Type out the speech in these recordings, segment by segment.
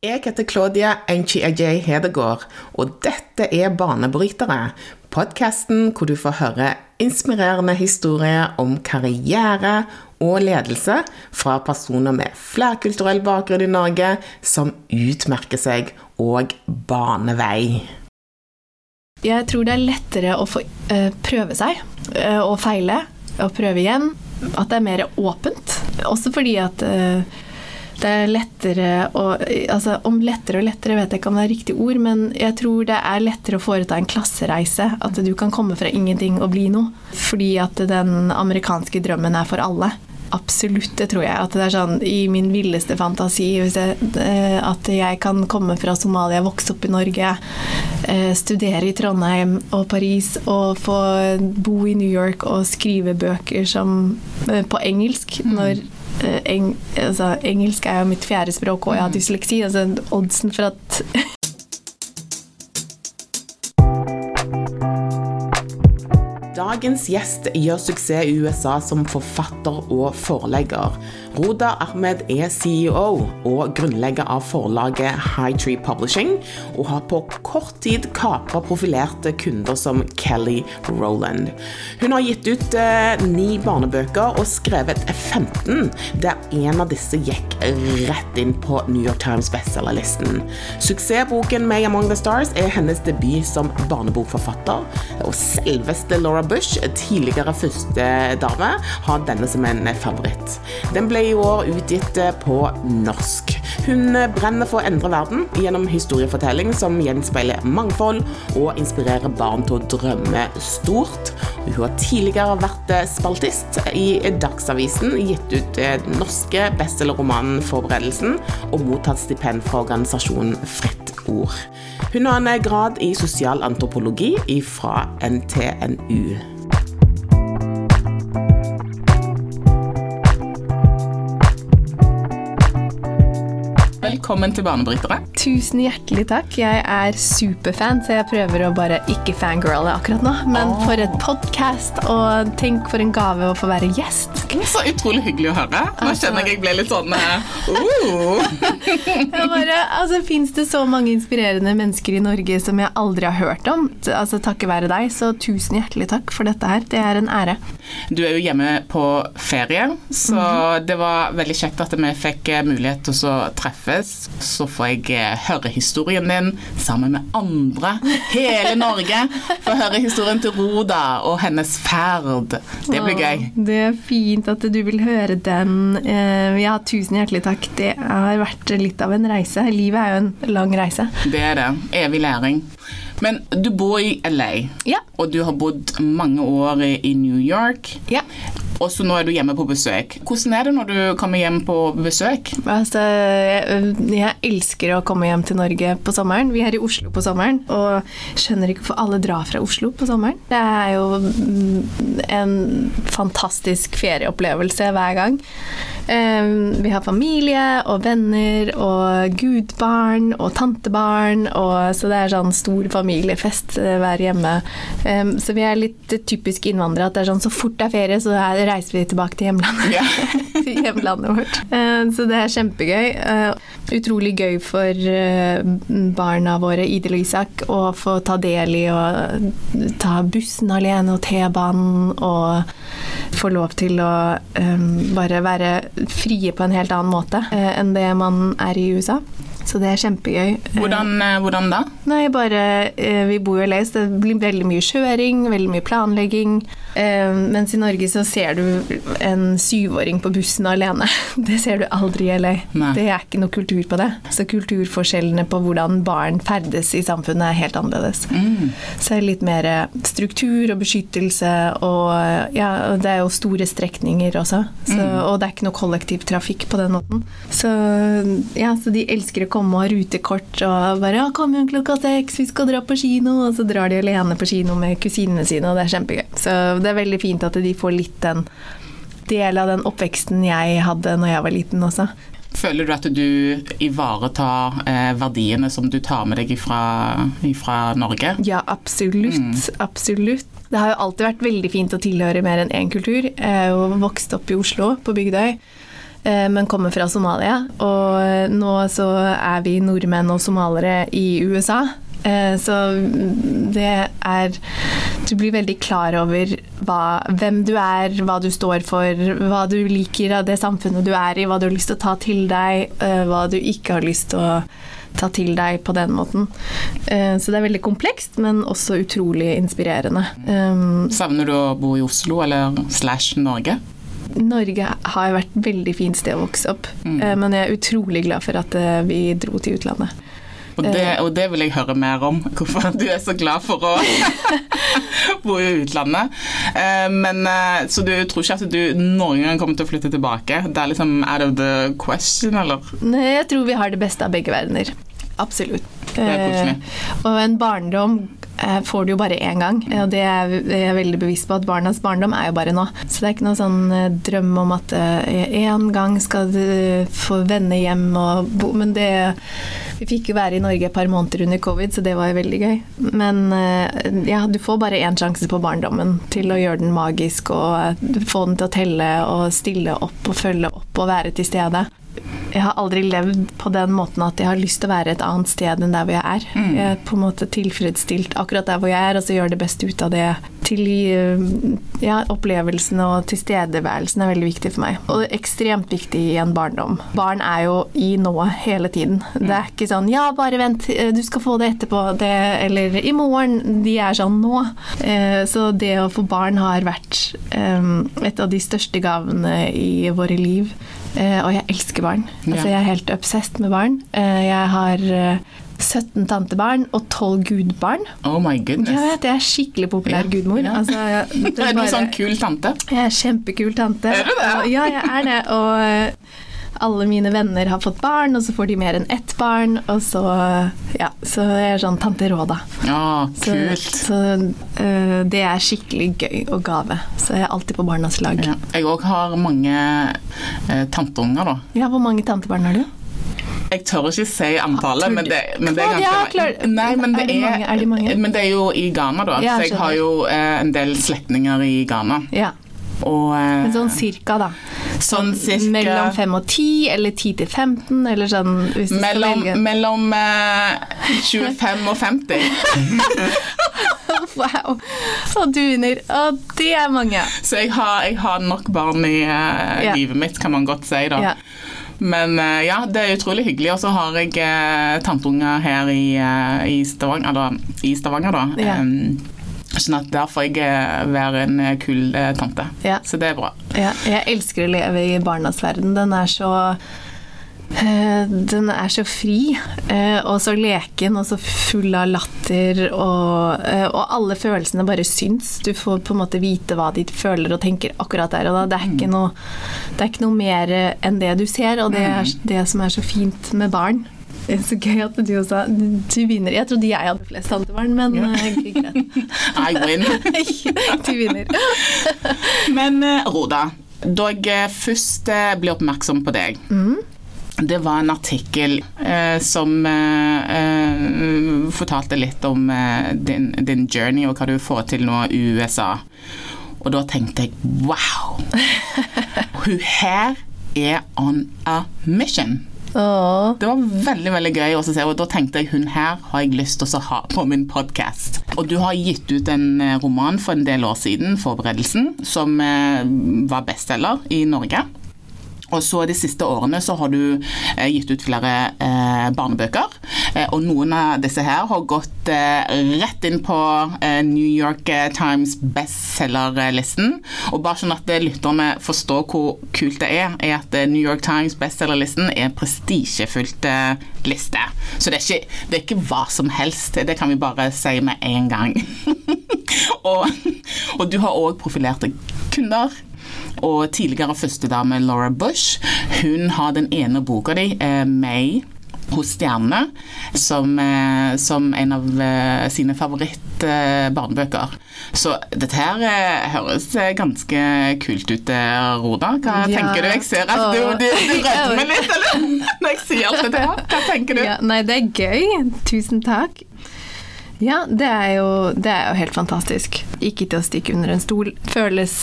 Jeg heter Claudia Enchi-Ajay Hedegaard, og dette er Banebrytere. Podkasten hvor du får høre inspirerende historier om karriere og ledelse fra personer med flerkulturell bakgrunn i Norge som utmerker seg og baner vei. Jeg tror det er lettere å få uh, prøve seg uh, og feile og prøve igjen. At det er mer åpent. Også fordi at uh, det er lettere å altså, Om lettere og lettere vet jeg ikke om det er riktig ord, men jeg tror det er lettere å foreta en klassereise. At du kan komme fra ingenting og bli noe. Fordi at den amerikanske drømmen er for alle. Absolutt, det tror jeg. At det er sånn i min villeste fantasi jeg, at jeg kan komme fra Somalia, vokse opp i Norge, eh, studere i Trondheim og Paris og få bo i New York og skrive bøker som, eh, på engelsk mm. når Eh, eng, altså, engelsk er jo mitt fjerde språk, og jeg har mm. dysleksi. Altså oddsen for at Dagens gjest gjør suksess i USA som forfatter og forlegger. Roda Ahmed er CEO og grunnlegger av forlaget High Tree Publishing, og har på kort tid kapra profilerte kunder som Kelly Rowland. Hun har gitt ut eh, ni barnebøker og skrevet 15, der en av disse gikk rett inn på New York Times bestselgerlisten. Suksessboken May Among the Stars er hennes debut som barnebokforfatter, og selveste Laura Bush, tidligere førstedame, har denne som en favoritt. Den ble i år utgitt eh, på norsk. Hun eh, brenner for å endre verden gjennom historiefortelling som gjenspeiler mangfold og inspirerer barn til å drømme stort. Hun har tidligere vært eh, spaltist i Dagsavisen, gitt ut den norske bestselgerromanen 'Forberedelsen' og mottatt stipend fra organisasjonen Fritt Ord. Hun har en grad i sosialantropologi fra NTNU. Velkommen til Banebrytere. Tusen hjertelig takk. Jeg er superfan, så jeg prøver å bare ikke fangirle akkurat nå. Men oh. for et podkast, og tenk for en gave å få være gjest. Så utrolig hyggelig å høre. Nå altså, kjenner jeg jeg ble litt sånn uh. altså, Fins det så mange inspirerende mennesker i Norge som jeg aldri har hørt om? Altså Takket være deg, så tusen hjertelig takk for dette her. Det er en ære. Du er jo hjemme på ferie, så mm -hmm. det var veldig kjekt at vi fikk eh, mulighet til å treffes så får jeg eh, høre historien din sammen med andre. Hele Norge får høre historien til Roda og hennes ferd. Det blir gøy. Det er fint at du vil høre den. Eh, ja, tusen hjertelig takk. Det har vært litt av en reise. Livet er jo en lang reise. Det er det. Evig læring. Men du bor i LA, ja. og du har bodd mange år i New York. Ja og så nå er du hjemme på besøk. Hvordan er det når du kommer hjem på besøk? Altså, jeg, jeg, elsker å komme hjem til Norge på sommeren. Vi er i Oslo på sommeren, og skjønner ikke hvorfor alle drar fra Oslo på sommeren. Det er jo mm, en fantastisk ferieopplevelse hver gang. Vi har familie og venner og gudbarn og tantebarn, og, så det er sånn stor familiefest eh, hver hjemme. Så vi er litt typisk innvandrere at det er sånn så fort det er ferie, så reiser vi tilbake til hjemlandet. Ja. til hjemlandet vårt. Så det er kjempegøy. Eh, utrolig gøy for eh, barna våre, Idil og Isak, å få ta del i å ta bussen alene og T-banen og få lov til å bare være frie på en helt annen måte enn det man er i USA. Så det er kjempegøy. Hvordan, eh, hvordan da? Nei, bare eh, Vi bor jo i LA, så det blir veldig mye kjøring, veldig mye planlegging. Eh, mens i Norge så ser du en syvåring på bussen alene. Det ser du aldri i LA. Nei. Det er ikke noe kultur på det. Så kulturforskjellene på hvordan barn ferdes i samfunnet er helt annerledes. Mm. Så det er litt mer struktur og beskyttelse, og ja, det er jo store strekninger også. Så, mm. Og det er ikke noe kollektivtrafikk på den måten. Så ja, så de elsker å komme og rutekort og bare ja, 'Kom igjen klokka seks, vi skal dra på kino.' Og så drar de alene på kino med kusinene sine, og det er kjempegøy. Så det er veldig fint at de får litt den del av den oppveksten jeg hadde når jeg var liten også. Føler du at du ivaretar eh, verdiene som du tar med deg fra Norge? Ja, absolutt. Mm. Absolutt. Det har jo alltid vært veldig fint å tilhøre mer enn én kultur. Jeg vokst opp i Oslo, på Bygdøy. Eh, men kommer fra Somalia. Og nå så er vi nordmenn og somalere i USA. Eh, så det er Du blir veldig klar over hva, hvem du er, hva du står for, hva du liker av det samfunnet du er i, hva du har lyst til å ta til deg, eh, hva du ikke har lyst til å ta til deg på den måten. Eh, så det er veldig komplekst, men også utrolig inspirerende. Savner du å bo i Oslo eller slash Norge? Norge har vært et veldig fint sted å vokse opp, mm. men jeg er utrolig glad for at vi dro til utlandet. Og det, eh. og det, vil jeg høre mer om, hvorfor du er så glad for å bo i utlandet. Eh, men, eh, så du tror ikke at du noen gang kommer til å flytte tilbake? Det er liksom out of the question, eller? Nei, jeg tror vi har det beste av begge verdener. Absolutt. og en barndom får du jo bare én gang. Og det er jeg veldig bevisst på, at barnas barndom er jo bare nå. Så det er ikke noe sånn drøm om at en gang skal du få vende hjem og bo Men det vi fikk jo være i Norge et par måneder under covid, så det var jo veldig gøy. Men eh, ja, du får bare én sjanse på barndommen til å gjøre den magisk og eh, få den til å telle og stille opp og følge opp og være til stede. Jeg har aldri levd på den måten at jeg har lyst til å være et annet sted enn der hvor jeg er. Mm. Jeg er på en måte tilfredsstilt akkurat der hvor jeg er, og så gjør det beste ut av det. Til eh, ja, Opplevelsene og tilstedeværelsen er veldig viktig for meg. Og ekstremt viktig i en barndom. Barn er jo i nå hele tiden. Det er ikke sånn 'ja, bare vent, eh, du skal få det etterpå', det, eller 'i morgen'. De er sånn nå. Eh, så det å få barn har vært et av de største gavene i våre liv. Eh, og jeg elsker barn. Altså, jeg er helt obsessed med barn. Eh, jeg har 17 eh, tantebarn og 12 gudbarn. Oh my goodness. Jeg vet, jeg er skikkelig populær yeah. gudmor. Yeah. Altså, jeg, er du sånn kul tante? Jeg er kjempekul tante. Er du det? Ja, jeg er det. Og alle mine venner har fått barn, og så får de mer enn ett barn. Og så ja, så jeg er sånn tante Råda. Ja, kult. Så, så uh, det er skikkelig gøy og gave. Så jeg er alltid på barnas lag. Ja. Jeg òg har mange uh, tanteunger, da. Ja, hvor mange tantebarn har du? Jeg tør ikke si antallet, men det, men det er ganske ja, Nei, men det er? Men det er jo i Ghana, da. Så jeg har jo uh, en del slektninger i Ghana. Ja. Og, eh, Men sånn cirka, da? Sånn cirka Mellom 5 og 10, eller 10 til 15, eller sånn hvis du mellom, skal velge? Mellom eh, 25 og 50. wow. Og du vinner. Og det er mange. Så jeg har, jeg har nok barn i eh, ja. livet mitt, kan man godt si, da. Ja. Men uh, ja, det er utrolig hyggelig. Og så har jeg eh, tanteunger her i, uh, i, Stavanger, da, i Stavanger, da. Ja. Um, Sånn at der får jeg eh, være en eh, kul eh, tante. Ja. Så det er bra. Ja, jeg elsker å leve i barnas verden. Den er så den er så fri og så leken og så full av latter, og, og, alle følelsene bare syns. Du får på en måte vite hva de føler og tenker akkurat der og da. Det er ikke mm. noe, det er ikke noe mer enn det du ser, og det er mm. det som er så fint med barn. Det er så gøy at du også Du vinner. Jeg trodde jeg hadde flest tantebarn, men ja. Eh. I win. du vinner. men eh, Roda, da jeg eh, først ble oppmerksom på deg mm. Det var en artikkel eh, som eh, eh, fortalte litt om din, din, journey og hva du får til nå i USA. Og da tenkte jeg wow! Hun her er on a mission. Det var veldig veldig gøy å se, og da tenkte jeg hun her har jeg lyst til å ha på min podkast. Og du har gitt ut en eh, roman for en del år siden, 'Forberedelsen', som eh, var bestselger i Norge. Og så De siste årene så har du eh, gitt ut flere eh, barnebøker. Eh, og Noen av disse her har gått eh, rett inn på eh, New York eh, Times bestselgerlisten. Og bare sånn at lytterne forstår hvor kult det er, er at New York Times bestselgerlisten er en prestisjefylt liste. Så det er, ikke, det er ikke hva som helst. Det kan vi bare si med en gang. og, og du har òg profilerte kunder og tidligere førstedame Laura Bush, hun har den ene boka di, eh, May hos stjernene som, eh, som, en av eh, sine favoritt-barnebøker. Så dette her høres ganske kult ut, Roda. Hva ja. tenker du? Jeg ser at du, du, du rødmer litt, eller? Når jeg sier alt dette her. Hva tenker du? Ja, nei, det er gøy. Tusen takk. Ja, det er, jo, det er jo helt fantastisk. Ikke til å stikke under en stol. Føles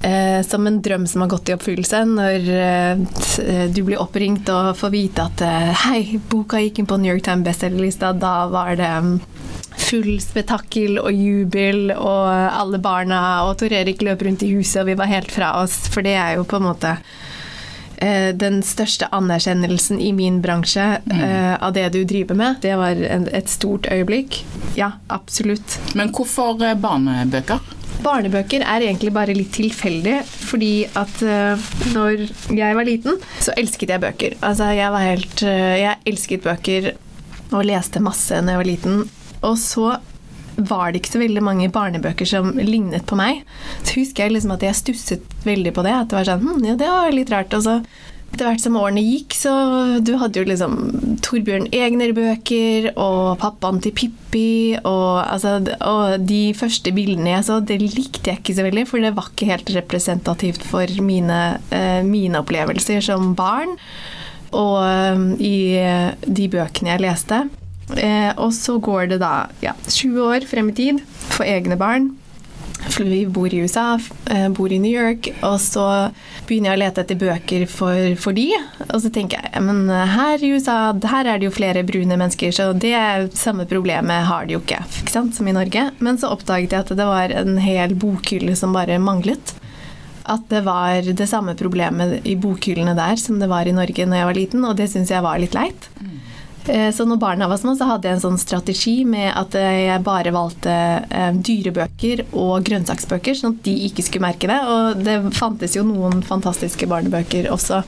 eh, som en drøm som har gått i oppfyllelse, når eh, du blir oppringt og får vite at eh, hei, boka gikk inn på New York Times bestselgerlista, da var det mm, full spetakkel og jubel, og alle barna og Tor Erik løp rundt i huset, og vi var helt fra oss, for det er jo på en måte eh, den største anerkjennelsen i min bransje eh, av det du driver med. Det var en, et stort øyeblikk. Ja, absolutt. Men hvorfor barnebøker? Barnebøker er egentlig bare litt tilfeldig, fordi at uh, når jeg var liten, så elsket jeg bøker. Altså, jeg var helt uh, Jeg elsket bøker og leste masse når jeg var liten. Og så var det ikke så veldig mange barnebøker som lignet på meg. Så husker jeg liksom at jeg stusset veldig på det. At det var sånn hm, ja, det var litt rart. Og så etter hvert som årene gikk, så du hadde jo liksom Torbjørn Egner-bøker og pappaen til Pippi og, altså, og de første bildene jeg så, det likte jeg ikke så veldig, for det var ikke helt representativt for mine, eh, mine opplevelser som barn og eh, i de bøkene jeg leste. Eh, og så går det da ja, 20 år frem i tid for egne barn. Vi bor i USA, eh, bor i New York, og så begynner jeg å lete etter bøker for, for de. Og så tenker jeg men her i USA her er det jo flere brune mennesker, så det samme problemet har de jo ikke, ikke sant, som i Norge. Men så oppdaget jeg at det var en hel bokhylle som bare manglet. At det var det samme problemet i bokhyllene der som det var i Norge når jeg var liten, og det syns jeg var litt leit. Eh, så når barna var små, så hadde jeg en sånn strategi med at eh, jeg bare valgte eh, dyrebøker og grønnsaksbøker, sånn at de ikke skulle merke det. Og det fantes jo noen fantastiske barnebøker også.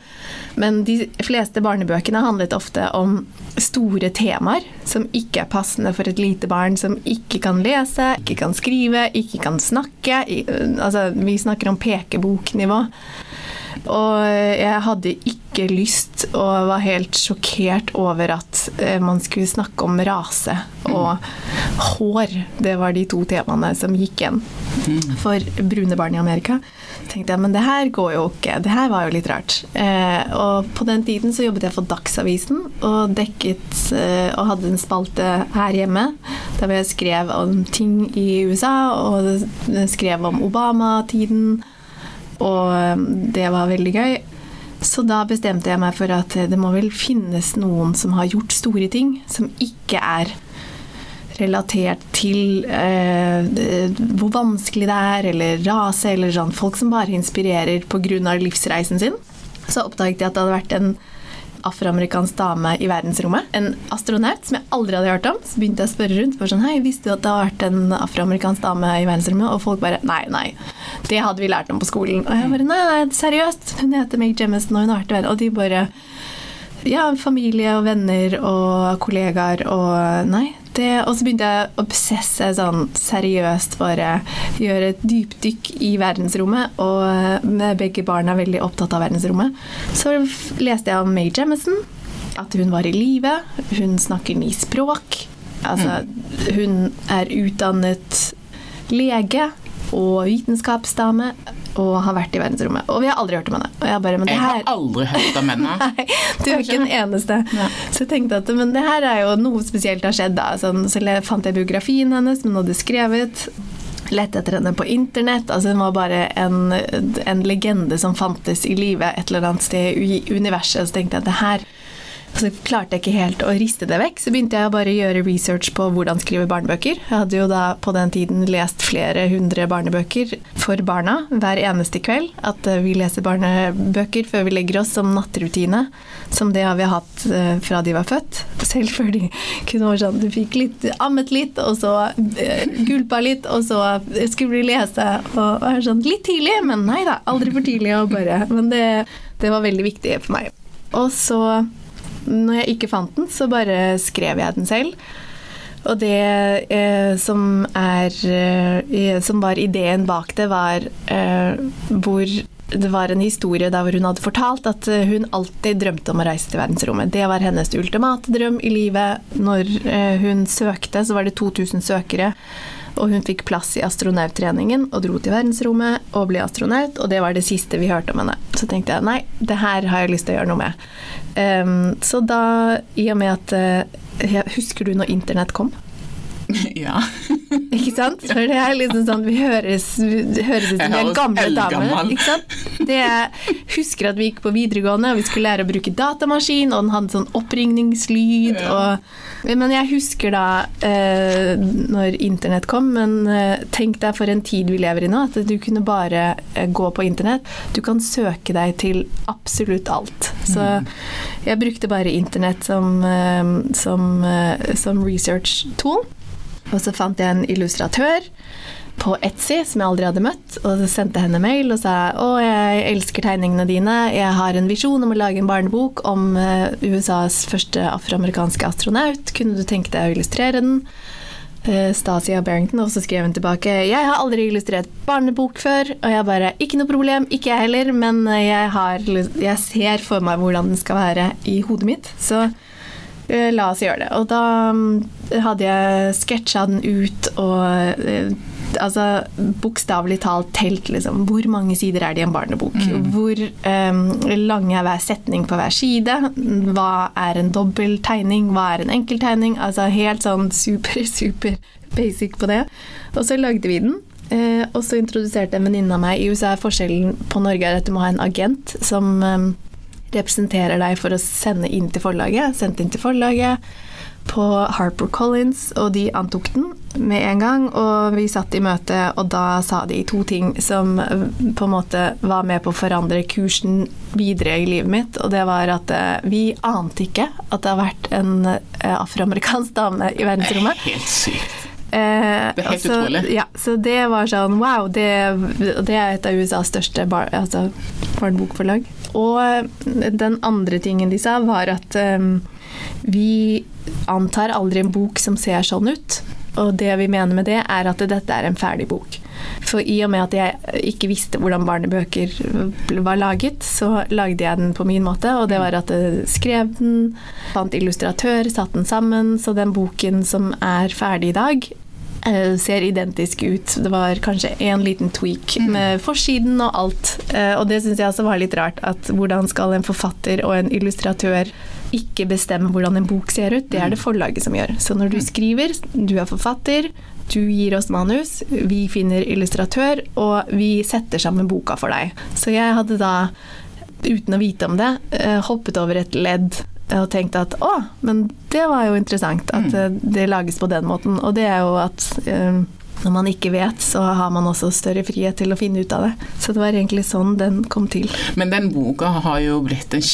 Men de fleste barnebøkene handlet ofte om store temaer som ikke er passende for et lite barn som ikke kan lese, ikke kan skrive, ikke kan snakke. Altså, vi snakker om pekeboknivå. Og jeg hadde ikke lyst og var helt sjokkert over at eh, man skulle snakke om rase og hår. Det var de to temaene som gikk igjen for brune barn i Amerika. tenkte jeg, men det her går jo ikke. Det her var jo litt rart. Eh, og på den tiden så jobbet jeg for Dagsavisen og dekket eh, og hadde en spalte her hjemme der jeg skrev om ting i USA og skrev om Obama-tiden og um, det var veldig gøy. Så da bestemte jeg meg for at det må vel finnes noen som har gjort store ting, som ikke er relatert til eh, hvor vanskelig det er, eller rase, eller sånn. Folk som bare inspirerer pga. livsreisen sin. Så oppdaget jeg at det hadde vært en afroamerikansk dame i verdensrommet. En astronaut som jeg aldri hadde hørt om. Så begynte jeg å spørre rundt. Sånn, hei, Visste du at det har vært en afroamerikansk dame i verdensrommet? Og folk bare nei, nei. Det hadde vi lært om på skolen. Og jeg bare nei, nei, seriøst. Hun heter Meg Jemison, og hun har vært i verden. Og de bare ja, familie og venner og kollegaer og Nei. Det, og så begynte jeg å obsesse sånn seriøst, bare gjøre et dypdykk i verdensrommet. Og med begge barna veldig opptatt av verdensrommet. Så leste jeg om May Jemison. At hun var i live. Hun snakker ni språk. Altså, hun er utdannet lege og vitenskapsdame og har vært i verdensrommet. Og vi har aldri hørt om henne. Og jeg bare, men det her... Jeg har aldri hørt om henne. Nei, du er ikke den eneste. Ja. Så jeg tenkte at men det her er jo noe spesielt har skjedd. da. Sånn, så fant jeg biografien hennes, men hun hadde skrevet. Lette etter henne på internett. altså Hun var bare en, en legende som fantes i live et eller annet sted i universet. Så tenkte jeg at det her så klarte jeg ikke helt å riste det vekk. Så begynte jeg bare å gjøre research på hvordan skrive barnebøker. Jeg hadde jo da på den tiden lest flere hundre barnebøker for barna hver eneste kveld. At eh, vi leser barnebøker før vi legger oss som nattrutine. Som det har vi hatt eh, fra de var født. Selv før de kunne være sånn Du fikk litt, ammet litt, og så eh, gulpa litt, og så skulle vi lese. Og være sånn litt tidlig, men nei da, aldri for tidlig. å bare, men det, det var veldig viktig for meg. Og så når jeg ikke fant den, så bare skrev jeg den selv. Og det eh, som er eh, Som var ideen bak det, var eh, hvor det var en historie der hvor hun hadde fortalt at eh, hun alltid drømte om å reise til verdensrommet. Det var hennes ultimate drøm i livet. Når eh, hun søkte, så var det 2000 søkere. Og hun fikk plass i astronauttreningen og dro til verdensrommet og ble astronaut, og det var det siste vi hørte om henne. Så tenkte jeg nei, det her har jeg lyst til å gjøre noe med. Um, så da, i og med at uh, Husker du når internett kom? Ja. Ikke sant? For det er liksom sånn Vi høres, vi høres ut som vi er gamle damer. Ikke sant? Det jeg husker at vi gikk på videregående, og vi skulle lære å bruke datamaskin, og den hadde sånn oppringningslyd og Men jeg husker da eh, når internett kom, men eh, tenk deg for en tid vi lever i nå, at du kunne bare eh, gå på internett. Du kan søke deg til absolutt alt. Så jeg brukte bare internett som, eh, som, eh, som research tool. Og så fant jeg en illustratør på Etsy som jeg aldri hadde møtt, og så sendte jeg henne mail og sa å, jeg elsker tegningene dine, jeg har en visjon om å lage en barnebok om eh, USAs første afroamerikanske astronaut, kunne du tenke deg å illustrere den? Eh, Stasia Barrington, og så skrev hun tilbake Jeg har aldri illustrert barnebok før. Og jeg bare Ikke noe problem, ikke jeg heller, men eh, jeg, har, jeg ser for meg hvordan den skal være i hodet mitt. Så la oss gjøre det. Og da mm, hadde jeg sketsja den ut og eh, Altså bokstavelig talt telt, liksom. Hvor mange sider er det i en barnebok? Hvor um, lang er hver setning på hver side? Hva er en dobbel tegning? Hva er en enkel tegning? Altså helt sånn super, super basic på det. Og så lagde vi den. Eh, og så introduserte en venninne av meg I USA forskjellen på Norge er at du må ha en agent som eh, representerer deg for å sende inn til forlaget. Sendte inn til forlaget på Harper Collins, og de antok den med en gang. Og vi satt i møte, og da sa de to ting som eh, på en måte var med på å forandre kursen videre i livet mitt. Og det var at eh, vi ante ikke at det har vært en eh, afroamerikansk dame i verdensrommet. Helt sykt. Eh, Det er helt så, utrolig. Ja, så det var sånn wow, det, det er et av USAs største bar, altså, barnebokforlag. Og eh, den andre tingen de sa, var at um, vi antar aldri en bok som ser sånn ut. Og det vi mener med det, er at dette er en ferdig bok. For i og med at jeg ikke visste hvordan barnebøker var laget, så lagde jeg den på min måte, og det var at jeg skrev den, fant illustratør, satte den sammen, så den boken som er ferdig i dag, eh, ser identisk ut. Det var kanskje en liten tweak med forsiden og alt. Eh, Og det syns jeg også var litt rart. At hvordan skal en forfatter og en illustratør ikke bestemme hvordan en bok ser ut? Det er det forlaget som gjør. Så når du skriver, du er forfatter, du gir oss manus, vi finner illustratør, og vi setter sammen boka for deg. Så jeg hadde da, uten å vite om det, eh, hoppet over et ledd og tenkt at å, men det var jo interessant at mm. det lages på den måten. Og det er jo at um, når man ikke vet, så har man også større frihet til å finne ut av det. Så det var egentlig sånn den kom til. Men den boka har jo blitt en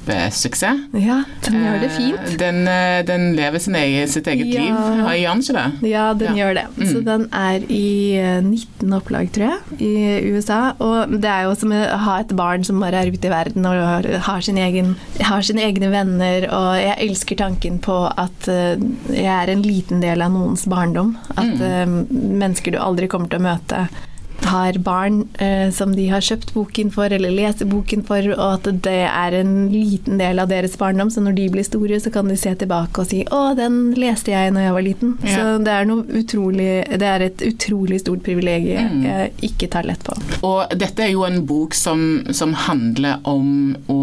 kjempesuksess. Ja, den gjør det fint. Eh, Den, eh, den lever sin egen, sitt eget Ja. liv, har Jan ikke det? Ja, den Ja. gjør det. Så den er i eh, 19 opplag, tror jeg, i USA. Og det er jo som å ha et barn som bare er ute i verden og har, har, sin egen, har sine egne venner. Og jeg elsker tanken på at eh, jeg er en liten del av noens barndom. At mm. mennesker du aldri kommer til å møte, har barn eh, som de har kjøpt boken for, eller leser boken for, og at det er en liten del av deres barndom. Så når de blir store, så kan de se tilbake og si 'Å, den leste jeg når jeg var liten'. Ja. Så det er, utrolig, det er et utrolig stort privilegium jeg ikke tar lett på. Og dette er jo en bok som, som handler om å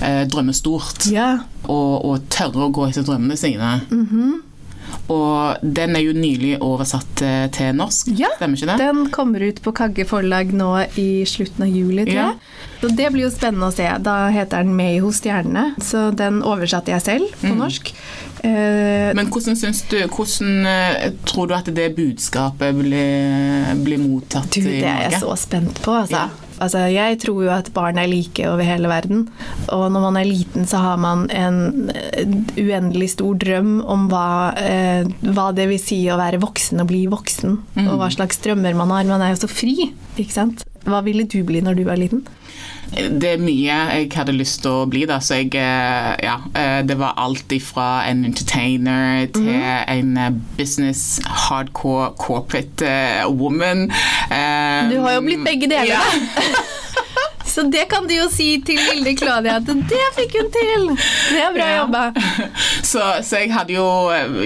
eh, drømme stort. Ja. Og, og tørre å gå etter drømmene sine. Mhm. Og den er jo nylig oversatt eh, til norsk, Ja, stemmer ikke det? Den kommer ut på Kagge forlag nå i slutten av juli, tror Ja. Så det blir jo spennende å se. Da heter den 'Med hos stjernene', så den oversatte jeg selv på Mm. norsk. Eh, Men hvordan, du, hvordan eh, tror du at det budskapet blir, blir mottatt Du, i det er jeg så spent på, altså. Ja. Altså. Jeg tror jo at barn er like over hele verden. Og når man er liten, så har man en uendelig stor drøm om hva, eh, hva det vil si å være voksen og bli voksen. Mm. Og hva slags drømmer man har. Man er jo så fri, ikke sant. Hva ville du bli når du var liten? Det er mye jeg hadde lyst til å bli, da. Så jeg eh, Ja. eh, Det var alt ifra en entertainer til Mhm. en eh, business, hardcore corporate woman. Du har jo blitt begge deler, Ja. da. Så det kan du jo si til lille Claudia at det fikk hun til! Det er bra Ja. jobba. Så, så jeg hadde jo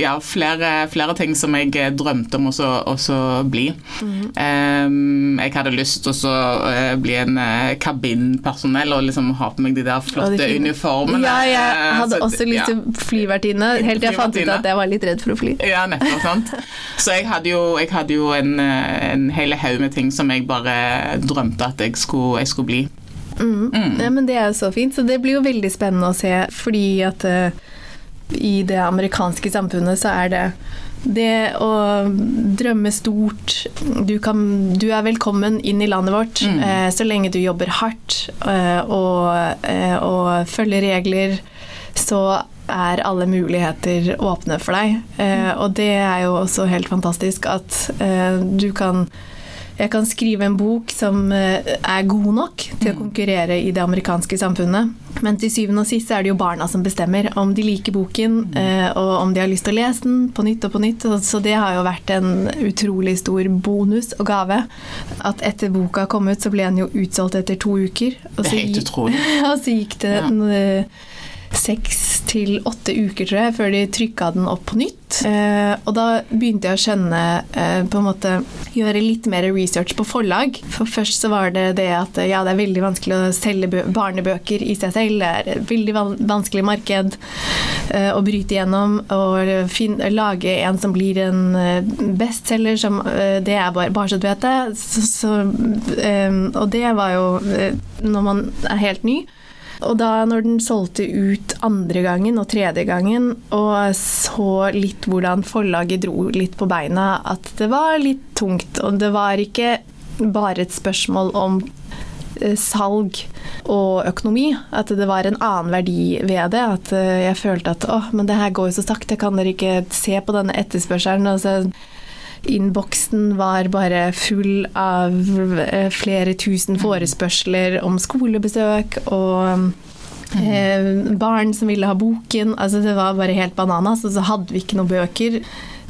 ja, flere, flere ting som jeg drømte om også bli. Mm. Um, jeg hadde lyst til å så, eh, bli en uh, kabinpersonell og liksom ha på meg de der flotte de uniformene. Ja, jeg Eh, hadde så- også lyst til ja. flyvertinne, helt til jeg fant ut at jeg var litt redd for å fly. Ja, nettopp. sant? Så jeg hadde jo, jeg hadde jo en, eh, en hel haug med ting som jeg bare drømte at jeg skulle, jeg skulle bli. Mm. Ja, men Det er jo så fint, så det blir jo veldig spennende å se, fordi at uh, i det amerikanske samfunnet så er det det å drømme stort Du, kan, du er velkommen inn i landet vårt Mm. eh, så lenge du jobber hardt eh, og, eh, og følger regler, så er alle muligheter åpne for deg. Eh, og det er jo også helt fantastisk at eh, du kan jeg kan skrive en bok som eh, er god nok til å konkurrere i det amerikanske samfunnet. Men til syvende og sist er det jo barna som bestemmer om de liker boken, eh, og om de har lyst til å lese den på nytt og på nytt. Så det har jo vært en utrolig stor bonus og gave. At etter boka kom ut, så ble den jo utsolgt etter to uker. Og Det er helt utrolig. og så gikk det Ja. Seks til åtte uker, tror jeg, før de trykka den opp på nytt. Eh, og da begynte jeg å skjønne eh, på en måte Gjøre litt mer research på forlag. For først så var det det at ja, det er veldig vanskelig å selge barnebøker i seg selv. Det er et veldig van vanskelig marked eh, å bryte gjennom. Og finne, lage en som blir en eh, bestselger, som eh, det er bare, så du vet så, eh, og det var jo når man er helt ny. Og da når den solgte ut andre gangen og tredje gangen, og så litt hvordan forlaget dro litt på beina, at det var litt tungt. Og det var ikke bare et spørsmål om eh, salg og økonomi. At det var en annen verdi ved det. At eh, jeg følte at åh, men det her går jo så sakte, kan dere ikke se på denne etterspørselen? Og så Innboksen var bare full av eh, flere tusen forespørsler om skolebesøk og eh, barn som ville ha boken. Altså det var bare helt bananas, og så hadde vi ikke noen bøker.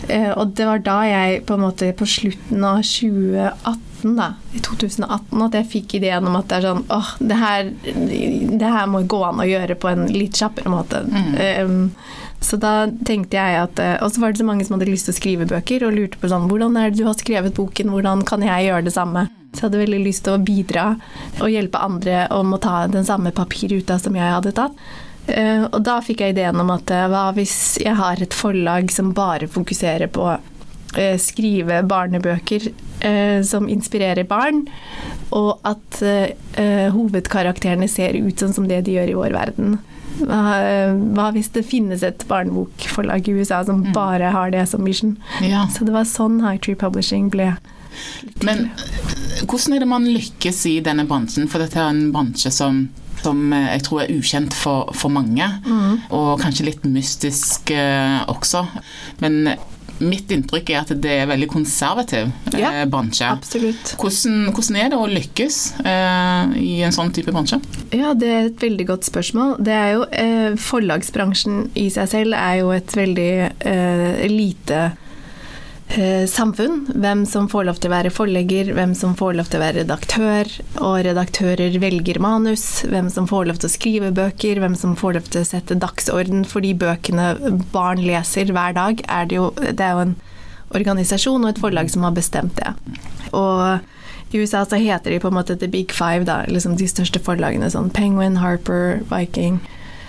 Eh, og det var da jeg på en måte på slutten av 2018, da, i 2018, at jeg fikk ideen om at det er sånn åh, det her, det her må gå an å gjøre på en litt kjappere måte. Eh, så da tenkte jeg at eh, Og så var det så mange som hadde lyst til å skrive bøker, og lurte på sånn Hvordan er det du har skrevet boken, hvordan kan jeg gjøre det samme? Så jeg hadde veldig lyst til å bidra og hjelpe andre om å ta den samme papirruta som jeg hadde tatt. Eh, Og da fikk jeg ideen om at eh, hva hvis jeg har et forlag som bare fokuserer på skrive barnebøker som inspirerer barn, og at hovedkarakterene ser ut sånn som det de gjør i vår verden. Hva, hvis det finnes et barnebokforlag i USA som bare har det som mission? Ja. Så det var sånn High Tree Publishing ble. Men eh, hvordan er det man lykkes i denne bransjen? For dette er en bransje som, som eh, jeg tror er ukjent for, for mange, og kanskje litt mystisk eh, også. Men mitt inntrykk er at det er veldig konservativ eh, Ja, bransje. Absolutt. Hvordan, hvordan er det å lykkes eh, i en sånn type bransje? Ja, det er et veldig godt spørsmål. Det er jo, eh, forlagsbransjen i seg selv er jo et veldig eh, lite eh, samfunn. Hvem som får lov til å være forlegger, hvem som får lov til å være redaktør. Og redaktører velger manus. Hvem som får lov til å skrive bøker, hvem som får lov til å sette dagsorden for de bøkene barn leser hver dag. Er det, jo, det er jo en organisasjon og et forlag som har bestemt det. Og i USA så heter de på en måte The Big Five, da, liksom de største forlagene. sånn Penguin, Harper, Viking,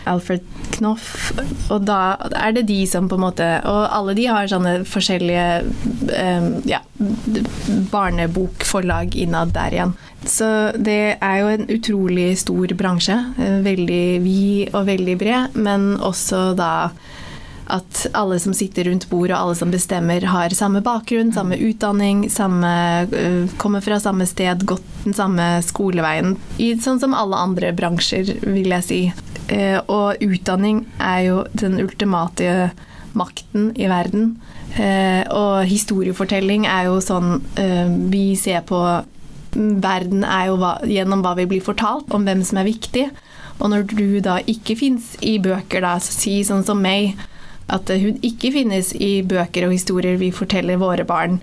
Alfred Knoff. Og da er det de som på en måte Og alle de har sånne forskjellige eh, ja, barnebokforlag innad der igjen. Så det er jo en utrolig stor bransje. eh, Veldig vid og veldig bred, men også da at alle som sitter rundt bordet og alle som bestemmer, har samme bakgrunn, samme utdanning, samme, øh, kommer fra samme sted, gått den samme skoleveien. I, sånn som alle andre bransjer, vil jeg si. Eh, og utdanning er jo den ultimate makten i verden. Eh, og historiefortelling er jo sånn eh, vi ser på Verden er jo hva, gjennom hva vi blir fortalt om hvem som er viktig. Og når du da ikke fins i bøker, da, så si sånn som meg, at hun ikke finnes i bøker og historier vi forteller våre barn,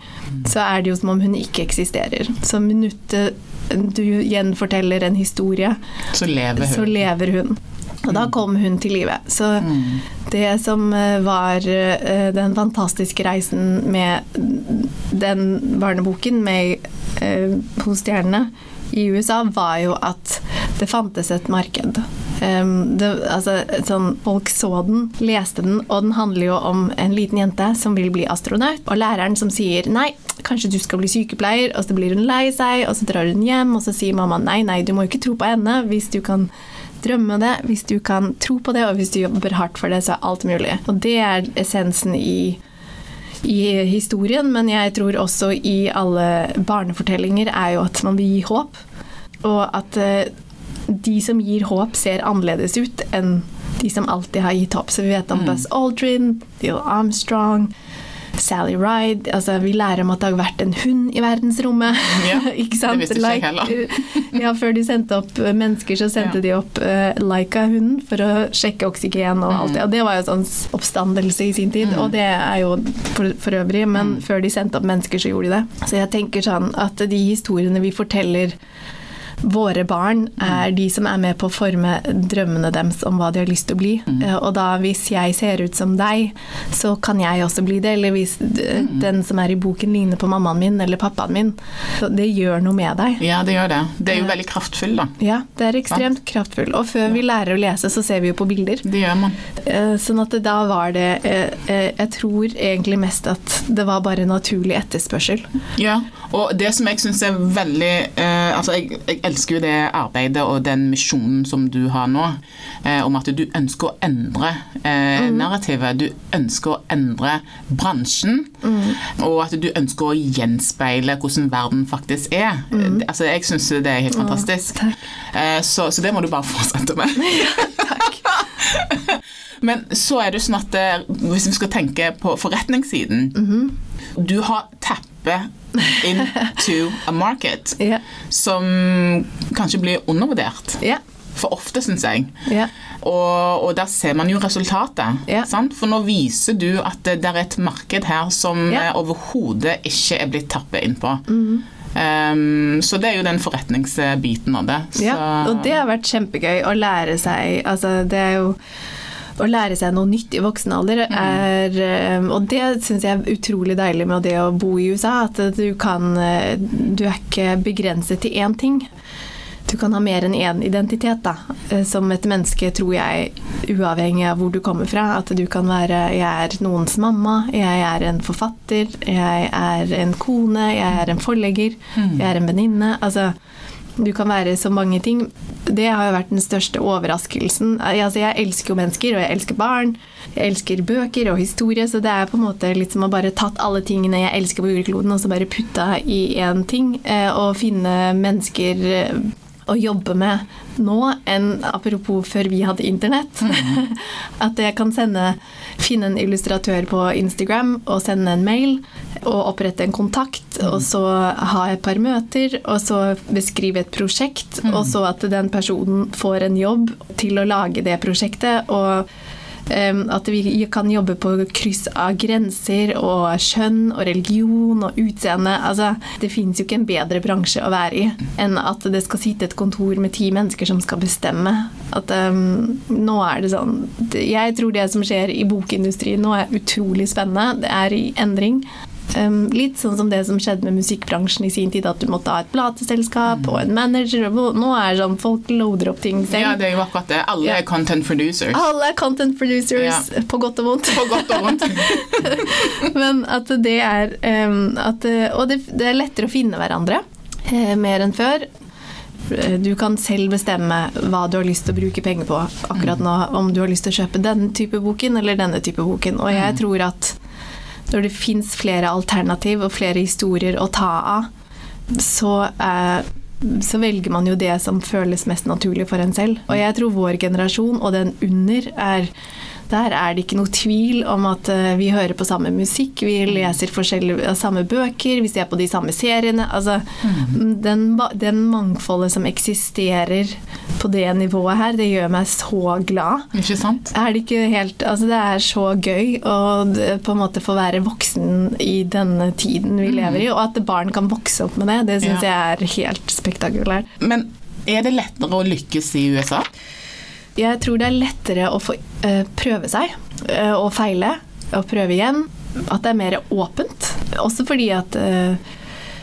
så er det jo som om hun ikke eksisterer. Så minuttet du gjenforteller en historie, så lever hun. Så lever hun. Og da kom hun til live. Så Mm. det som eh, var eh, den fantastiske reisen med den barneboken med eh, hos stjernene i USA, var jo at det fantes et marked. Um, det, altså, sånn, folk så den, leste den, og den handler jo om en liten jente som vil bli astronaut, og læreren som sier nei, kanskje du skal bli sykepleier, og så blir hun lei seg, og så drar hun hjem, og så sier mamma nei, nei, du må jo ikke tro på henne hvis du kan drømme det, hvis du kan tro på det, og hvis du jobber hardt for det, så er alt mulig. Og det er essensen i i historien, men jeg tror også i alle barnefortellinger er jo at man vil gi håp. Og at eh, de som gir håp, ser annerledes ut enn de som alltid har gitt håp. Så vi vet om Mm. Buzz Aldrin, Neil Armstrong, Sally Ride altså Vi lærer om at det har vært en hund i verdensrommet. Ja, ikke sant? det visste ikke jeg heller. ja, Før de sendte opp eh, mennesker, så sendte Ja. de opp uh, Laika-hunden for å sjekke oksygen og alt det. Og det var jo sånn oppstandelse i sin tid, Mm. og det er jo for, for øvrig, men før de sendte opp mennesker, så gjorde de det. Så jeg tenker sånn at de historiene vi forteller våre barn er de som er med på å forme drømmene deres om hva de har lyst til å bli. Mm. Og da hvis jeg ser ut som deg, så kan jeg også bli det. Eller hvis den som er i boken ligner på mammaen min eller pappaen min. Så det gjør noe med deg. Ja, det gjør det. Det er jo veldig kraftfull, da. Ja, det er ekstremt kraftfull. Og før vi lærer å lese, så ser vi jo på bilder. Det gjør man. Eh, Sånn at da var det eh, eh, Jeg tror egentlig mest at det var bare naturlig etterspørsel. Ja, og det som jeg syns er veldig eh, Altså, jeg, jeg elsker jo det arbeidet og den misjonen som du har nå, eh, om at du ønsker å endre eh, narrativet. Du ønsker å endre bransjen, og at du ønsker å gjenspeile hvordan verden faktisk er. Mm. Altså, jeg syns det er helt fantastisk. takk. Eh, så, så det må du bare fortsette med. Takk. Men så er det sånn at eh, hvis vi skal tenke på forretningssiden Du har tappet into a market Ja. som kanskje blir undervurdert. Ja. For ofte, syns jeg. Ja. Og, og der ser man jo resultatet. For nå viser du at det, det er et marked her som eh, overhodet ikke er blitt tappet inn på. Um, så det er jo den forretningsbiten av det. Så, Ja, og det har vært kjempegøy å lære seg Altså, det er jo å lære seg noe nytt i voksen alder er eh, Og det syns jeg er utrolig deilig med det å bo i USA, at du kan eh, Du er ikke begrenset til én ting. Du kan ha mer enn én identitet, da. Eh, Som et menneske, tror jeg, uavhengig av hvor du kommer fra. At du kan være Jeg er noens mamma, jeg er en forfatter, jeg er en kone, jeg er en forlegger, jeg er en venninne. Altså du kan være så mange ting. Det har jo vært den største overraskelsen. Altså, jeg elsker jo mennesker, og jeg elsker barn. Jeg elsker bøker og historie, så det er på en måte litt som å bare tatt alle tingene jeg elsker på jordkloden, og så bare putta i én ting. eh, Og finne mennesker eh, å jobbe med nå enn apropos før vi hadde internett. At jeg kan sende, finne en illustratør på Instagram og sende en mail og opprette en kontakt, og så ha et par møter, og så beskrive et prosjekt, og så at den personen får en jobb til å lage det prosjektet. og at vi kan jobbe på kryss av grenser og kjønn og religion og utseende. Altså, det fins jo ikke en bedre bransje å være i enn at det skal sitte et kontor med ti mennesker som skal bestemme. At um, nå er det sånn Jeg tror det som skjer i bokindustrien nå er utrolig spennende. Det er i endring. Um, litt sånn som det som skjedde med musikkbransjen i sin tid, at du måtte ha et plateselskap og en manager. Og nå er det sånn folk loader opp ting selv. ja, det er jo akkurat det. Alle Ja. er content producers. Alle er content producers, på godt og vondt. På godt og vondt. Men at det er um, at, Og det, det er lettere å finne hverandre uh, mer enn før. Eh, Du kan selv bestemme hva du har lyst til å bruke penger på akkurat nå. Om du har lyst til å kjøpe denne type boken eller denne type boken. Og jeg tror at når det fins flere alternativ og flere historier å ta av, så, eh, så velger man jo det som føles mest naturlig for en selv. Og jeg tror vår generasjon og den under er Der er det ikke noe tvil om at eh, vi hører på samme musikk, vi leser forskjellige samme bøker, vi ser på de samme seriene. Altså, den, den mangfoldet som eksisterer på det nivået her, det gjør meg så glad. Ikke sant? Er det ikke helt Altså, det er så gøy å på en måte få være voksen i denne tiden vi lever i, og at barn kan vokse opp med det, det syns Ja. jeg er helt spektakulært. Men er det lettere å lykkes i USA? Jeg tror det er lettere å få eh, prøve seg eh, og feile og prøve igjen. At det er mer åpent. Også fordi at eh,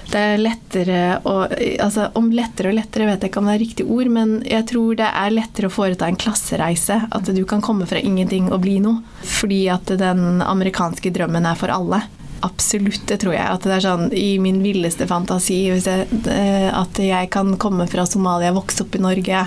det er lettere å altså Om lettere og lettere vet jeg ikke om det er riktig ord, men jeg tror det er lettere å foreta en klassereise. At du kan komme fra ingenting og bli noe. Fordi at den amerikanske drømmen er for alle. Absolutt, det tror jeg. At det er sånn i min villeste fantasi hvis jeg, eh, at jeg kan komme fra Somalia, vokse opp i Norge,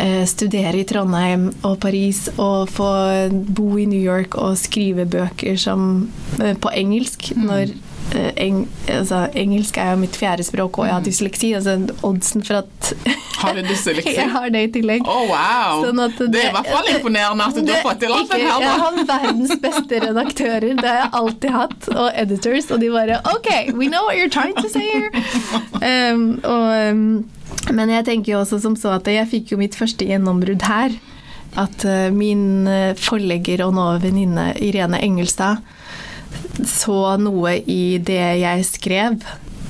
eh, studere i Trondheim og Paris og få bo i New York og skrive bøker som, eh, på engelsk når eh, eng, altså, engelsk er jo mitt fjerde språk, og jeg har dysleksi. Altså oddsen for at Har du dysleksi? jeg har det i tillegg. Oh, wow! Sånn at det, er i hvert fall imponerende at du har fått til alt det her. Jeg har verdens beste redaktører, det har jeg alltid hatt, og editors, og de bare OK, we know what you're trying to say here. Um, og, um, men jeg tenker jo også som så at jeg fikk jo mitt første gjennombrudd her. At uh, min uh, forlegger og nå venninne Irene Engelstad så noe i det jeg skrev,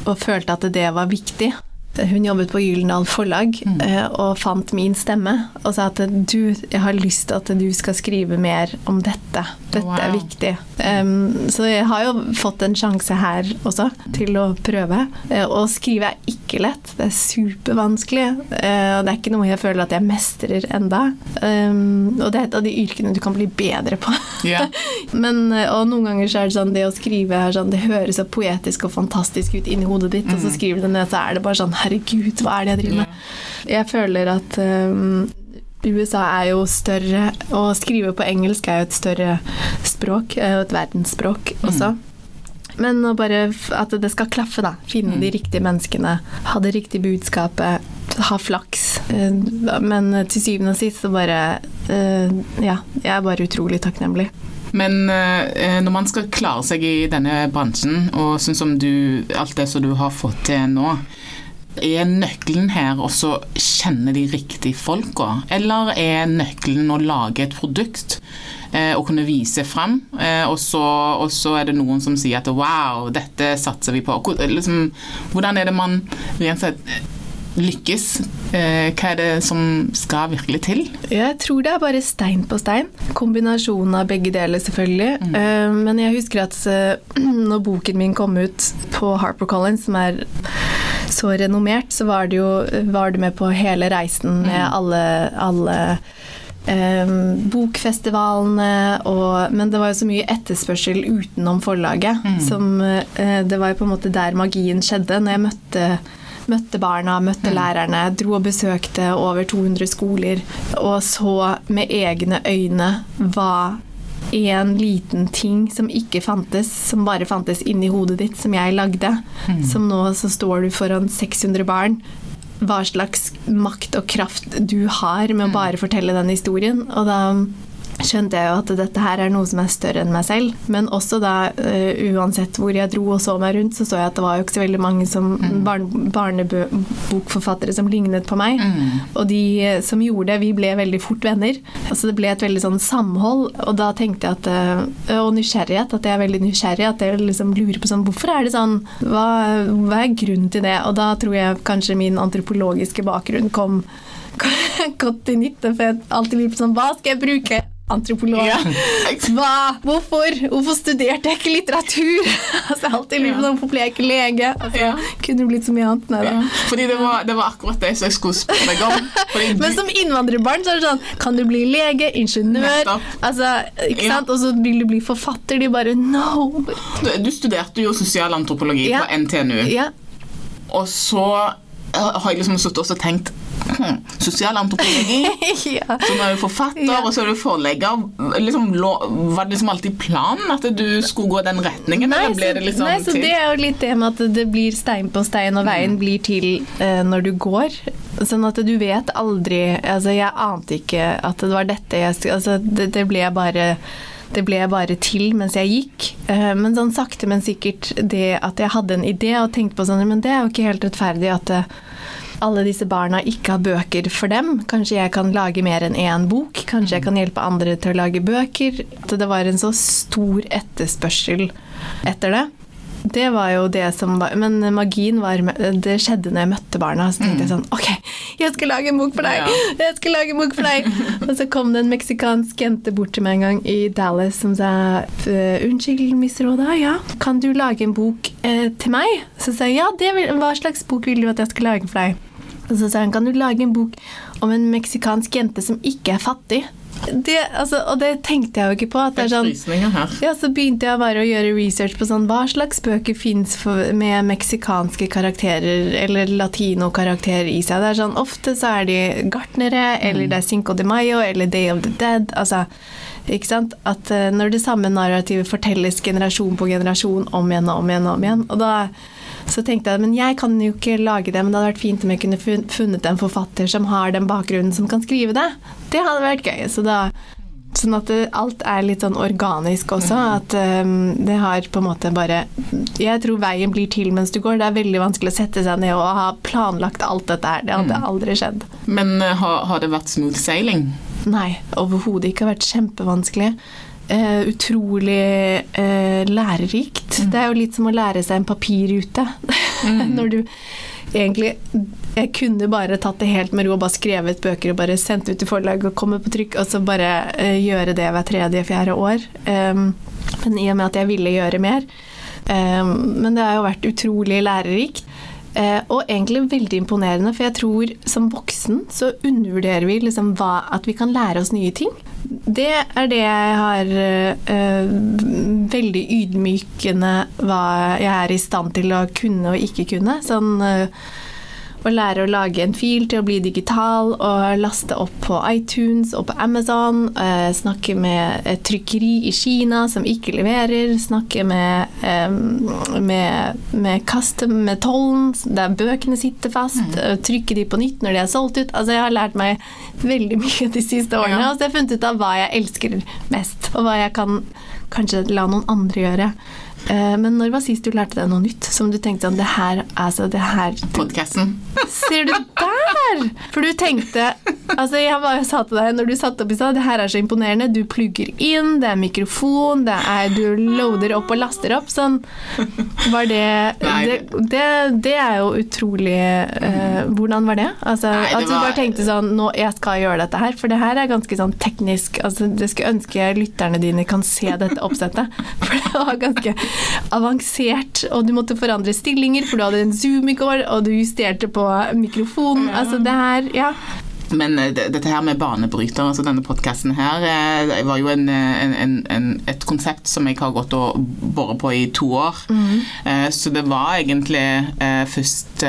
og følte at det var viktig. Hun jobbet på Gyldendal Forlag eh, og fant min stemme og sa at du, jeg har lyst til at du skal skrive mer om dette. Dette er viktig. Um, så jeg har jo fått en sjanse her også til å prøve. Eh, Å skrive er ikke lett. Det er supervanskelig. eh, Og det er ikke noe jeg føler at jeg mestrer enda. Um, Og det er et av de yrkene du kan bli bedre på. Yeah. Men, eh, og noen ganger så er det sånn det å skrive er sånn, det høres så poetisk og fantastisk ut inni hodet ditt, og så skriver du det ned, så er det bare sånn herregud, hva er det jeg driver med? Jeg føler at um, USA er jo større, og å skrive på engelsk er jo et større språk, eh, et verdensspråk også. Men å bare at det skal klaffe, da. Finne de riktige menneskene. Ha det riktige budskapet. Ha flaks. Eh, Men til syvende og sist så bare eh, Ja, jeg er bare utrolig takknemlig. Men når man skal klare seg i denne bransjen, og sånn som du, alt det som du har fått til nå, er nøkkelen her å kjenne de riktige folka, eller er nøkkelen å lage et produkt eh, og kunne vise frem, eh, og, så, og så er det noen som sier at wow, dette satser vi på. Liksom, hvordan er det man rent sett lykkes? Eh, hva er det som skal virkelig til? Jeg tror det er bare stein på stein. Kombinasjonen av begge deler, selvfølgelig. Eh, Men jeg husker at eh, når boken min kom ut på HarperCollins, som er så renommert, så var du, var du med på hele reisen med alle, alle eh, bokfestivalene og Men det var jo så mye etterspørsel utenom forlaget. Som, eh, det var jo på en måte der magien skjedde. Når jeg møtte Møtte barna, møtte lærerne, dro og besøkte over 200 skoler og så med egne øyne hva en liten ting som ikke fantes, som bare fantes inni hodet ditt, som jeg lagde. Som nå så står du foran 600 barn. Hva slags makt og kraft du har med å bare fortelle den historien. Og da skjønte jeg jo at dette her er noe som er større enn meg selv. Men også da, uh, uansett hvor jeg dro og så meg rundt, så så jeg at det var jo ikke så veldig mange som barn, barnebokforfattere som lignet på meg. Og de eh, som gjorde det, vi ble veldig fort venner. Altså det ble et veldig sånn samhold, og da tenkte jeg at uh, Og nysgjerrighet, at jeg er veldig nysgjerrig. At jeg liksom lurer på sånn Hvorfor er det sånn? Hva, hva er grunnen til det? Og da tror jeg kanskje min antropologiske bakgrunn kom godt til nytte, for jeg alltid lurer på sånn Hva skal jeg bruke? Antropolog. Ja. Hva? Hvorfor? Hvorfor studerte jeg ikke litteratur? altså, alltid lurt på ja. Hvorfor ble jeg ikke lege? Altså, Ja. Kunne det blitt så mye annet. Nei. Ja, fordi det var, det var akkurat det jeg skulle spørre deg om. Du, Men som innvandrerbarn så er det sånn Kan du bli lege, ingeniør altså, ikke sant? Og så vil du bli forfatter. De bare No! du, du studerte jo sosialantropologi på NTNU, Ja. og så eh, har jeg liksom sittet og tenkt Sosialantropologi, ja. så nå er du forfatter, Ja. og så er du forlegger. Liksom, var det liksom alltid planen at du skulle gå den retningen, Nei, så, det liksom nei, så det er jo litt det med at det blir stein på stein, og veien blir til eh, når du går. Sånn at du vet aldri Altså, jeg ante ikke at det var dette jeg Altså, det, det ble bare det ble bare til mens jeg gikk. Eh, men sånn sakte, men sikkert det at jeg hadde en idé og tenkte på sånn Men det er jo ikke helt rettferdig at eh, alle disse barna ikke har bøker for dem. Kanskje jeg kan lage mer enn én bok? Kanskje jeg kan hjelpe andre til å lage bøker? At det var en så stor etterspørsel etter det det var jo det som var Men magien var Det skjedde når jeg møtte barna. Så tenkte jeg sånn Ok, jeg skal lage en bok for deg! Jeg skal lage en bok for deg! Og så kom det en meksikansk jente bort til meg en gang i Dallas som sa Unnskyld, Miss Råda, ja, kan du lage en bok eh, til meg? Så sa jeg ja, vil, hva slags bok vil du at jeg skal lage for deg? Og så sa han kan du lage en bok om en meksikansk jente som ikke er fattig? Det, altså, og det tenkte jeg jo ikke på. At det er sånn, ja, så begynte jeg bare å gjøre research på sånn, hva slags bøker fins med meksikanske karakterer eller latinokarakterer i seg. Det er sånn, Ofte så er de gartnere, eller det er Cinco de Mayo eller Day of the Dead. altså ikke sant? At uh, Når det samme narrativet fortelles generasjon på generasjon om igjen og om igjen, og om igjen. Og da så tenkte jeg men jeg kan jo ikke lage det, men det hadde vært fint om jeg kunne funnet en forfatter som har den bakgrunnen, som kan skrive det. Det hadde vært gøy. Så da, sånn at det, alt er litt sånn organisk også. Mm. At um, det har på en måte bare Jeg tror veien blir til mens du går. Det er veldig vanskelig å sette seg ned og ha planlagt alt dette her. Det hadde mm. aldri skjedd. Men uh, har, har det vært smooth sailing? Nei, overhodet ikke. Det har vært kjempevanskelig. Uh, utrolig uh, lærerikt. Mm. Det er jo litt som å lære seg en papirrute. Mm. Når du egentlig Jeg kunne bare tatt det helt med ro og bare skrevet bøker og bare sendt ut til forlag og komme på trykk, og så bare uh, gjøre det hver tredje-fjerde år. Um, men i og med at jeg ville gjøre mer. Um, men det har jo vært utrolig lærerikt. Og egentlig veldig imponerende, for jeg tror som voksen så undervurderer vi liksom hva, at vi kan lære oss nye ting. Det er det jeg har øh, veldig ydmykende hva jeg er i stand til å kunne og ikke kunne. Sånn øh, å lære å lage en fil til å bli digital og laste opp på iTunes og på Amazon. Eh, snakke med et trykkeri i Kina som ikke leverer. Snakke med, eh, med, med custom, med tollen, der bøkene sitter fast. Mm. Trykke de på nytt når de er solgt ut. Altså, jeg har lært meg veldig mye de siste årene. Ja. Og så har jeg funnet ut av hva jeg elsker mest, og hva jeg kan kanskje la noen andre gjøre. Eh, men når var sist du lærte deg noe nytt som du tenkte sånn Det her, altså det her Podkasten. Ser du der! For du tenkte Altså, jeg bare sa til deg når du satte opp i stad, det her er så imponerende. Du plugger inn, det er mikrofon, det er Du loader opp og laster opp. Sånn Var det Det, det, det er jo utrolig eh, Hvordan var det? Altså, Nei, det at du bare tenkte sånn Nå, jeg skal gjøre dette her. For det her er ganske sånn teknisk Altså, det skulle ønske lytterne dine kan se dette oppsettet. For det var ganske avansert, og du måtte forandre stillinger, for du hadde en Zoom i går, og du justerte på mikrofonen. Altså det her, ja. Men eh, dette her med banebryter, altså denne podkasten her, eh, var jo en, en, en, et konsept som jeg har gått og båret på i to år. Mm. Så det var egentlig først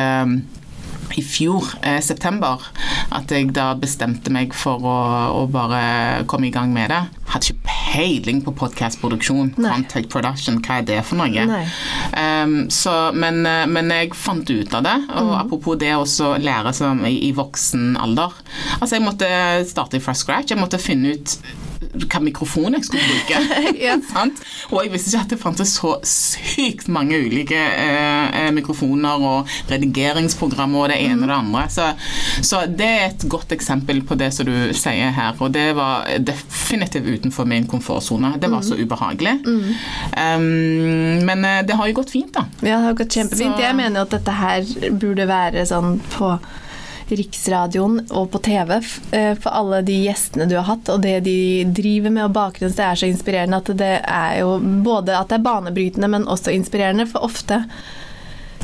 i fjor, eh, september, at jeg da bestemte meg for å, å, bare komme i gang med det. Hadde ikke peiling på podkastproduksjon. Contact production, hva er det for noe? Um, så, men, eh, men, jeg fant ut av det, og mm. apropos det å lære som i, i voksen alder. Altså, jeg måtte starte fra scratch. Jeg måtte finne ut hva mikrofon jeg skulle bruke. ja. og jeg visste ikke at det fantes så sykt mange ulike eh, eh, mikrofoner og redigeringsprogrammer og det ene og det andre. Så, så, det er et godt eksempel på det som du sier her. Og det var definitivt utenfor min komfortsone. Det var mm. så ubehagelig. Mm. Um, men eh, det har jo gått fint, da. Ja, det har gått kjempefint. Så. Jeg mener at dette her burde være sånn på Riksradioen og på TV eh, for alle de gjestene du har hatt, og det de driver med, og bakgrunnen det er så inspirerende at det er jo både at det er banebrytende, men også inspirerende, for ofte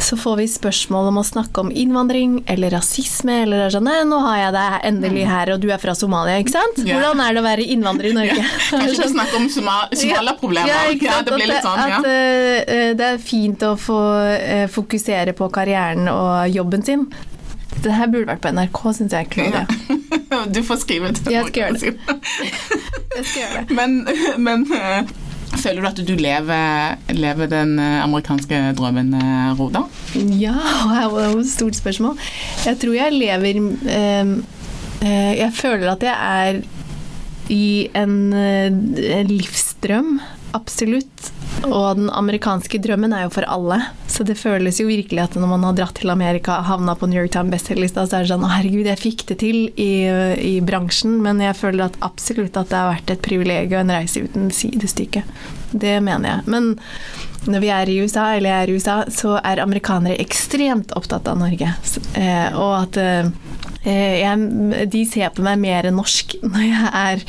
så får vi spørsmål om å snakke om innvandring eller rasisme. Eller er sånn 'Nei, nå har jeg deg endelig her, og du er fra Somalia', ikke sant? Hvordan er det å være innvandrer i Norge? Yeah. Kanskje ikke snakke om Somalia-problemer. Ja, ja, det blir litt sånn, ja. At uh, det er fint å få uh, fokusere på karrieren og jobben sin. Det her burde vært på NRK, syns jeg. Claudia. Du får skrive til Jeg skal gjøre det. Jeg skal gjøre det. Men, men, Føler du at du lever, lever den amerikanske drømmen, Roda? Ja, det var et stort spørsmål. Jeg tror jeg lever eh, Jeg føler at jeg er i en, en livsdrøm. Absolutt. Og den amerikanske drømmen er jo for alle. Så det føles jo virkelig at når man har dratt til Amerika, havna på New York Times bestselgerlista, så er det sånn herregud, jeg fikk det til i, i, bransjen. Men jeg føler at absolutt at det har vært et privilegium og en reise uten sidestykke. Det mener jeg. Men når vi er i USA, eller jeg er i USA, så er amerikanere ekstremt opptatt av Norge. Eh, og at eh, jeg, de ser på meg mer norsk når jeg er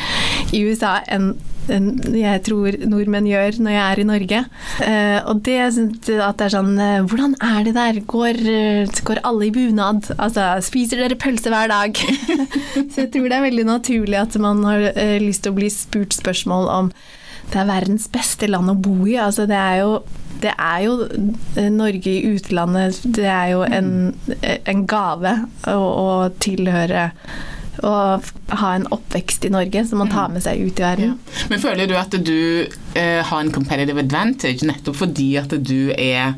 i USA enn jeg tror nordmenn gjør når jeg er i Norge. Eh, og det at det er sånn eh, Hvordan er det der? Går, eh, går alle i bunad? Altså, spiser dere pølse hver dag? Så jeg tror det er veldig naturlig at man har lyst til å bli spurt spørsmål om det er verdens beste land å bo i. Altså, det er jo det er jo Norge i utlandet Det er jo en, en gave å, å tilhøre å ha en oppvekst i Norge som man tar med seg ut i verden. Ja. Men føler du at du eh, har en competitive advantage nettopp fordi at du er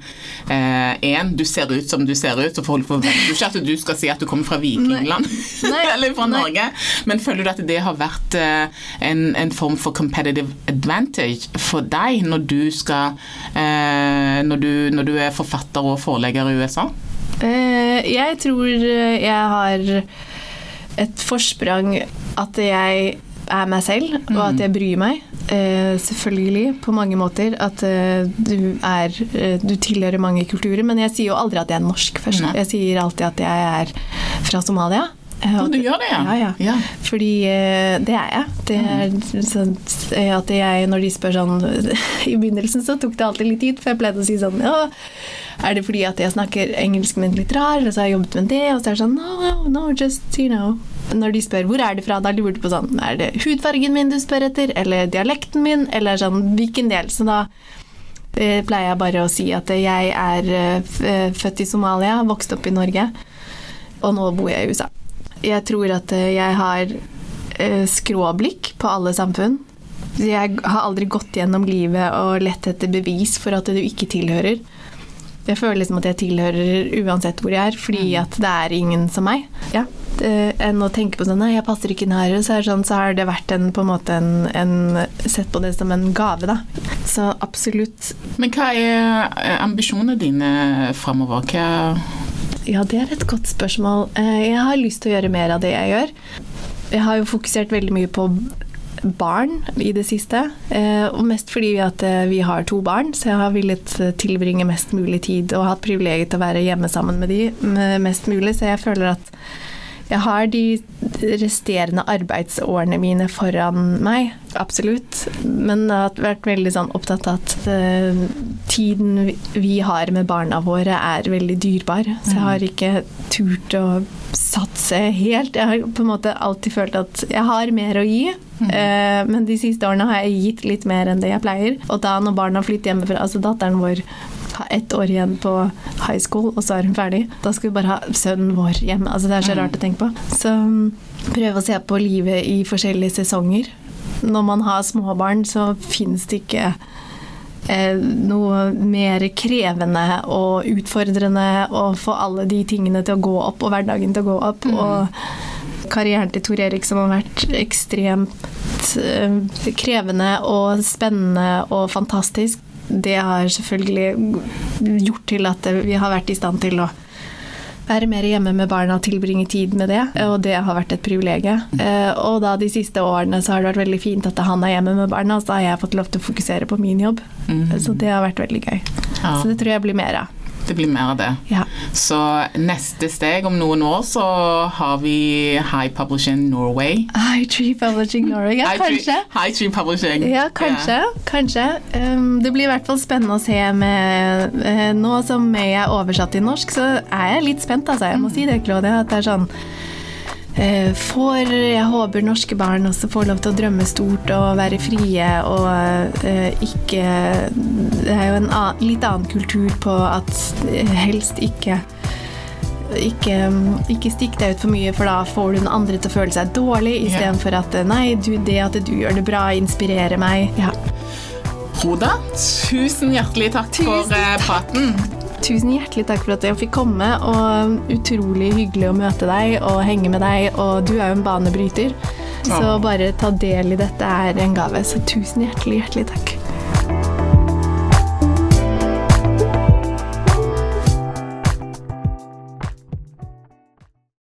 eh, du ser ut som du ser ut, og folk forventer ikke at du skal si at du kommer fra Vikingland eller fra Norge, men føler du at det har vært eh, en, en, form for competitive advantage for deg når du skal eh, når, du, når, du, er forfatter og forelegger i USA? Eh, jeg tror jeg har et forsprang at jeg er meg selv, og at jeg bryr meg. Eh, selvfølgelig, på mange måter. At eh, du er eh, Du tilhører mange kulturer. Men jeg sier jo aldri at jeg er norsk først. Nei. Jeg sier alltid at jeg er fra Somalia. Ja, du gjør det, ja? Ja, ja. Fordi eh, det er jeg. Det er sånn at jeg, når de spør sånn I begynnelsen så tok det alltid litt tid, for jeg pleide å si sånn Ja, er det fordi at jeg snakker engelsk, men litt rar, og så har jeg jobbet med det, og så er det sånn No, no, just, you know når de spør hvor er det fra, da lurer de på sånn Er det hudfargen min du spør etter, eller dialekten min, eller sånn hvilken del? Så da eh, pleier jeg bare å si at jeg er født i Somalia, vokst opp i Norge, og nå bor jeg i USA. Jeg tror at eh, jeg har eh, skråblikk på alle samfunn. Jeg har aldri gått gjennom livet og lett etter bevis for at du ikke tilhører. Jeg føler liksom at jeg tilhører uansett hvor jeg er, fordi mm. at det er ingen som meg. Ja. Enn å tenke på sånn Nei, jeg passer ikke inn her. Så, sånn, så har det vært en, på en måte en, en, Sett på det som en gave, da. Så absolutt. Men hva er ambisjonene dine framover? Hva ja, det er et godt spørsmål. Eh, jeg har lyst til å gjøre mer av det jeg gjør. Jeg har jo fokusert veldig mye på barn i det siste. Eh, og mest fordi at eh, vi har to barn, så jeg har villet tilbringe mest mulig tid og hatt privilegiet til å være hjemme sammen med de mest mulig, så jeg føler at jeg har de resterende arbeidsårene mine foran meg, absolutt. Men jeg har vært veldig sånn opptatt av at uh, tiden vi har med barna våre er veldig dyrebar. Så jeg har mm. ikke turt å satse helt. Jeg har på en måte alltid følt at jeg har mer å gi. Mm. Uh, men de siste årene har jeg gitt litt mer enn det jeg pleier. Og da når barna flytter hjemmefra, altså datteren vår ett år igjen på high school, og så er hun ferdig. Da skal vi bare ha sønnen vår hjemme. Altså, det er så mm. rart å tenke på. Så mm, prøve å se på livet i forskjellige sesonger. Når man har småbarn, så finnes det ikke eh, noe mer krevende og utfordrende å få alle de tingene til å gå opp, og hverdagen til å gå opp. Mm. og karrieren til Tor Erik som har vært ekstremt eh, krevende og spennende og fantastisk det har selvfølgelig gjort til at vi har vært i stand til å være mer hjemme med barna og tilbringe tid med det, og det har vært et privilegium. Eh, og da de siste årene så har det vært veldig fint at han er hjemme med barna, så da har jeg fått lov til å fokusere på min jobb. Mm. Så det har vært veldig gøy. Så det tror jeg blir mer av det blir mer av det. Ja. Så neste steg om noen år så har vi High Publishing Norway. High Tree Publishing Norway, ja, kanskje. High Tree Publishing. Ja, kanskje. Yeah. kanskje. Um, det blir i hvert fall spennende å se med uh, Nå som jeg er oversatt til norsk, så er jeg litt spent, altså. Jeg må mm. si det, Claudia. At det er sånn får Jeg håper norske barn også får lov til å drømme stort og være frie og eh, ikke Det er jo en annen, litt annen kultur på at eh, helst ikke ikke, ikke stikk deg ut for mye, for da får du den andre til å føle seg dårlig, istedenfor yeah. at nei, du, det at du gjør det bra, inspirerer meg. Ja. Hoda, tusen hjertelig takk Tusen for eh, praten. Tusen hjertelig takk for at jeg fikk komme, og utrolig hyggelig å møte deg og henge med deg, og du er jo en banebryter. Så bare ta del i dette er en gave, så tusen hjertelig, hjertelig takk.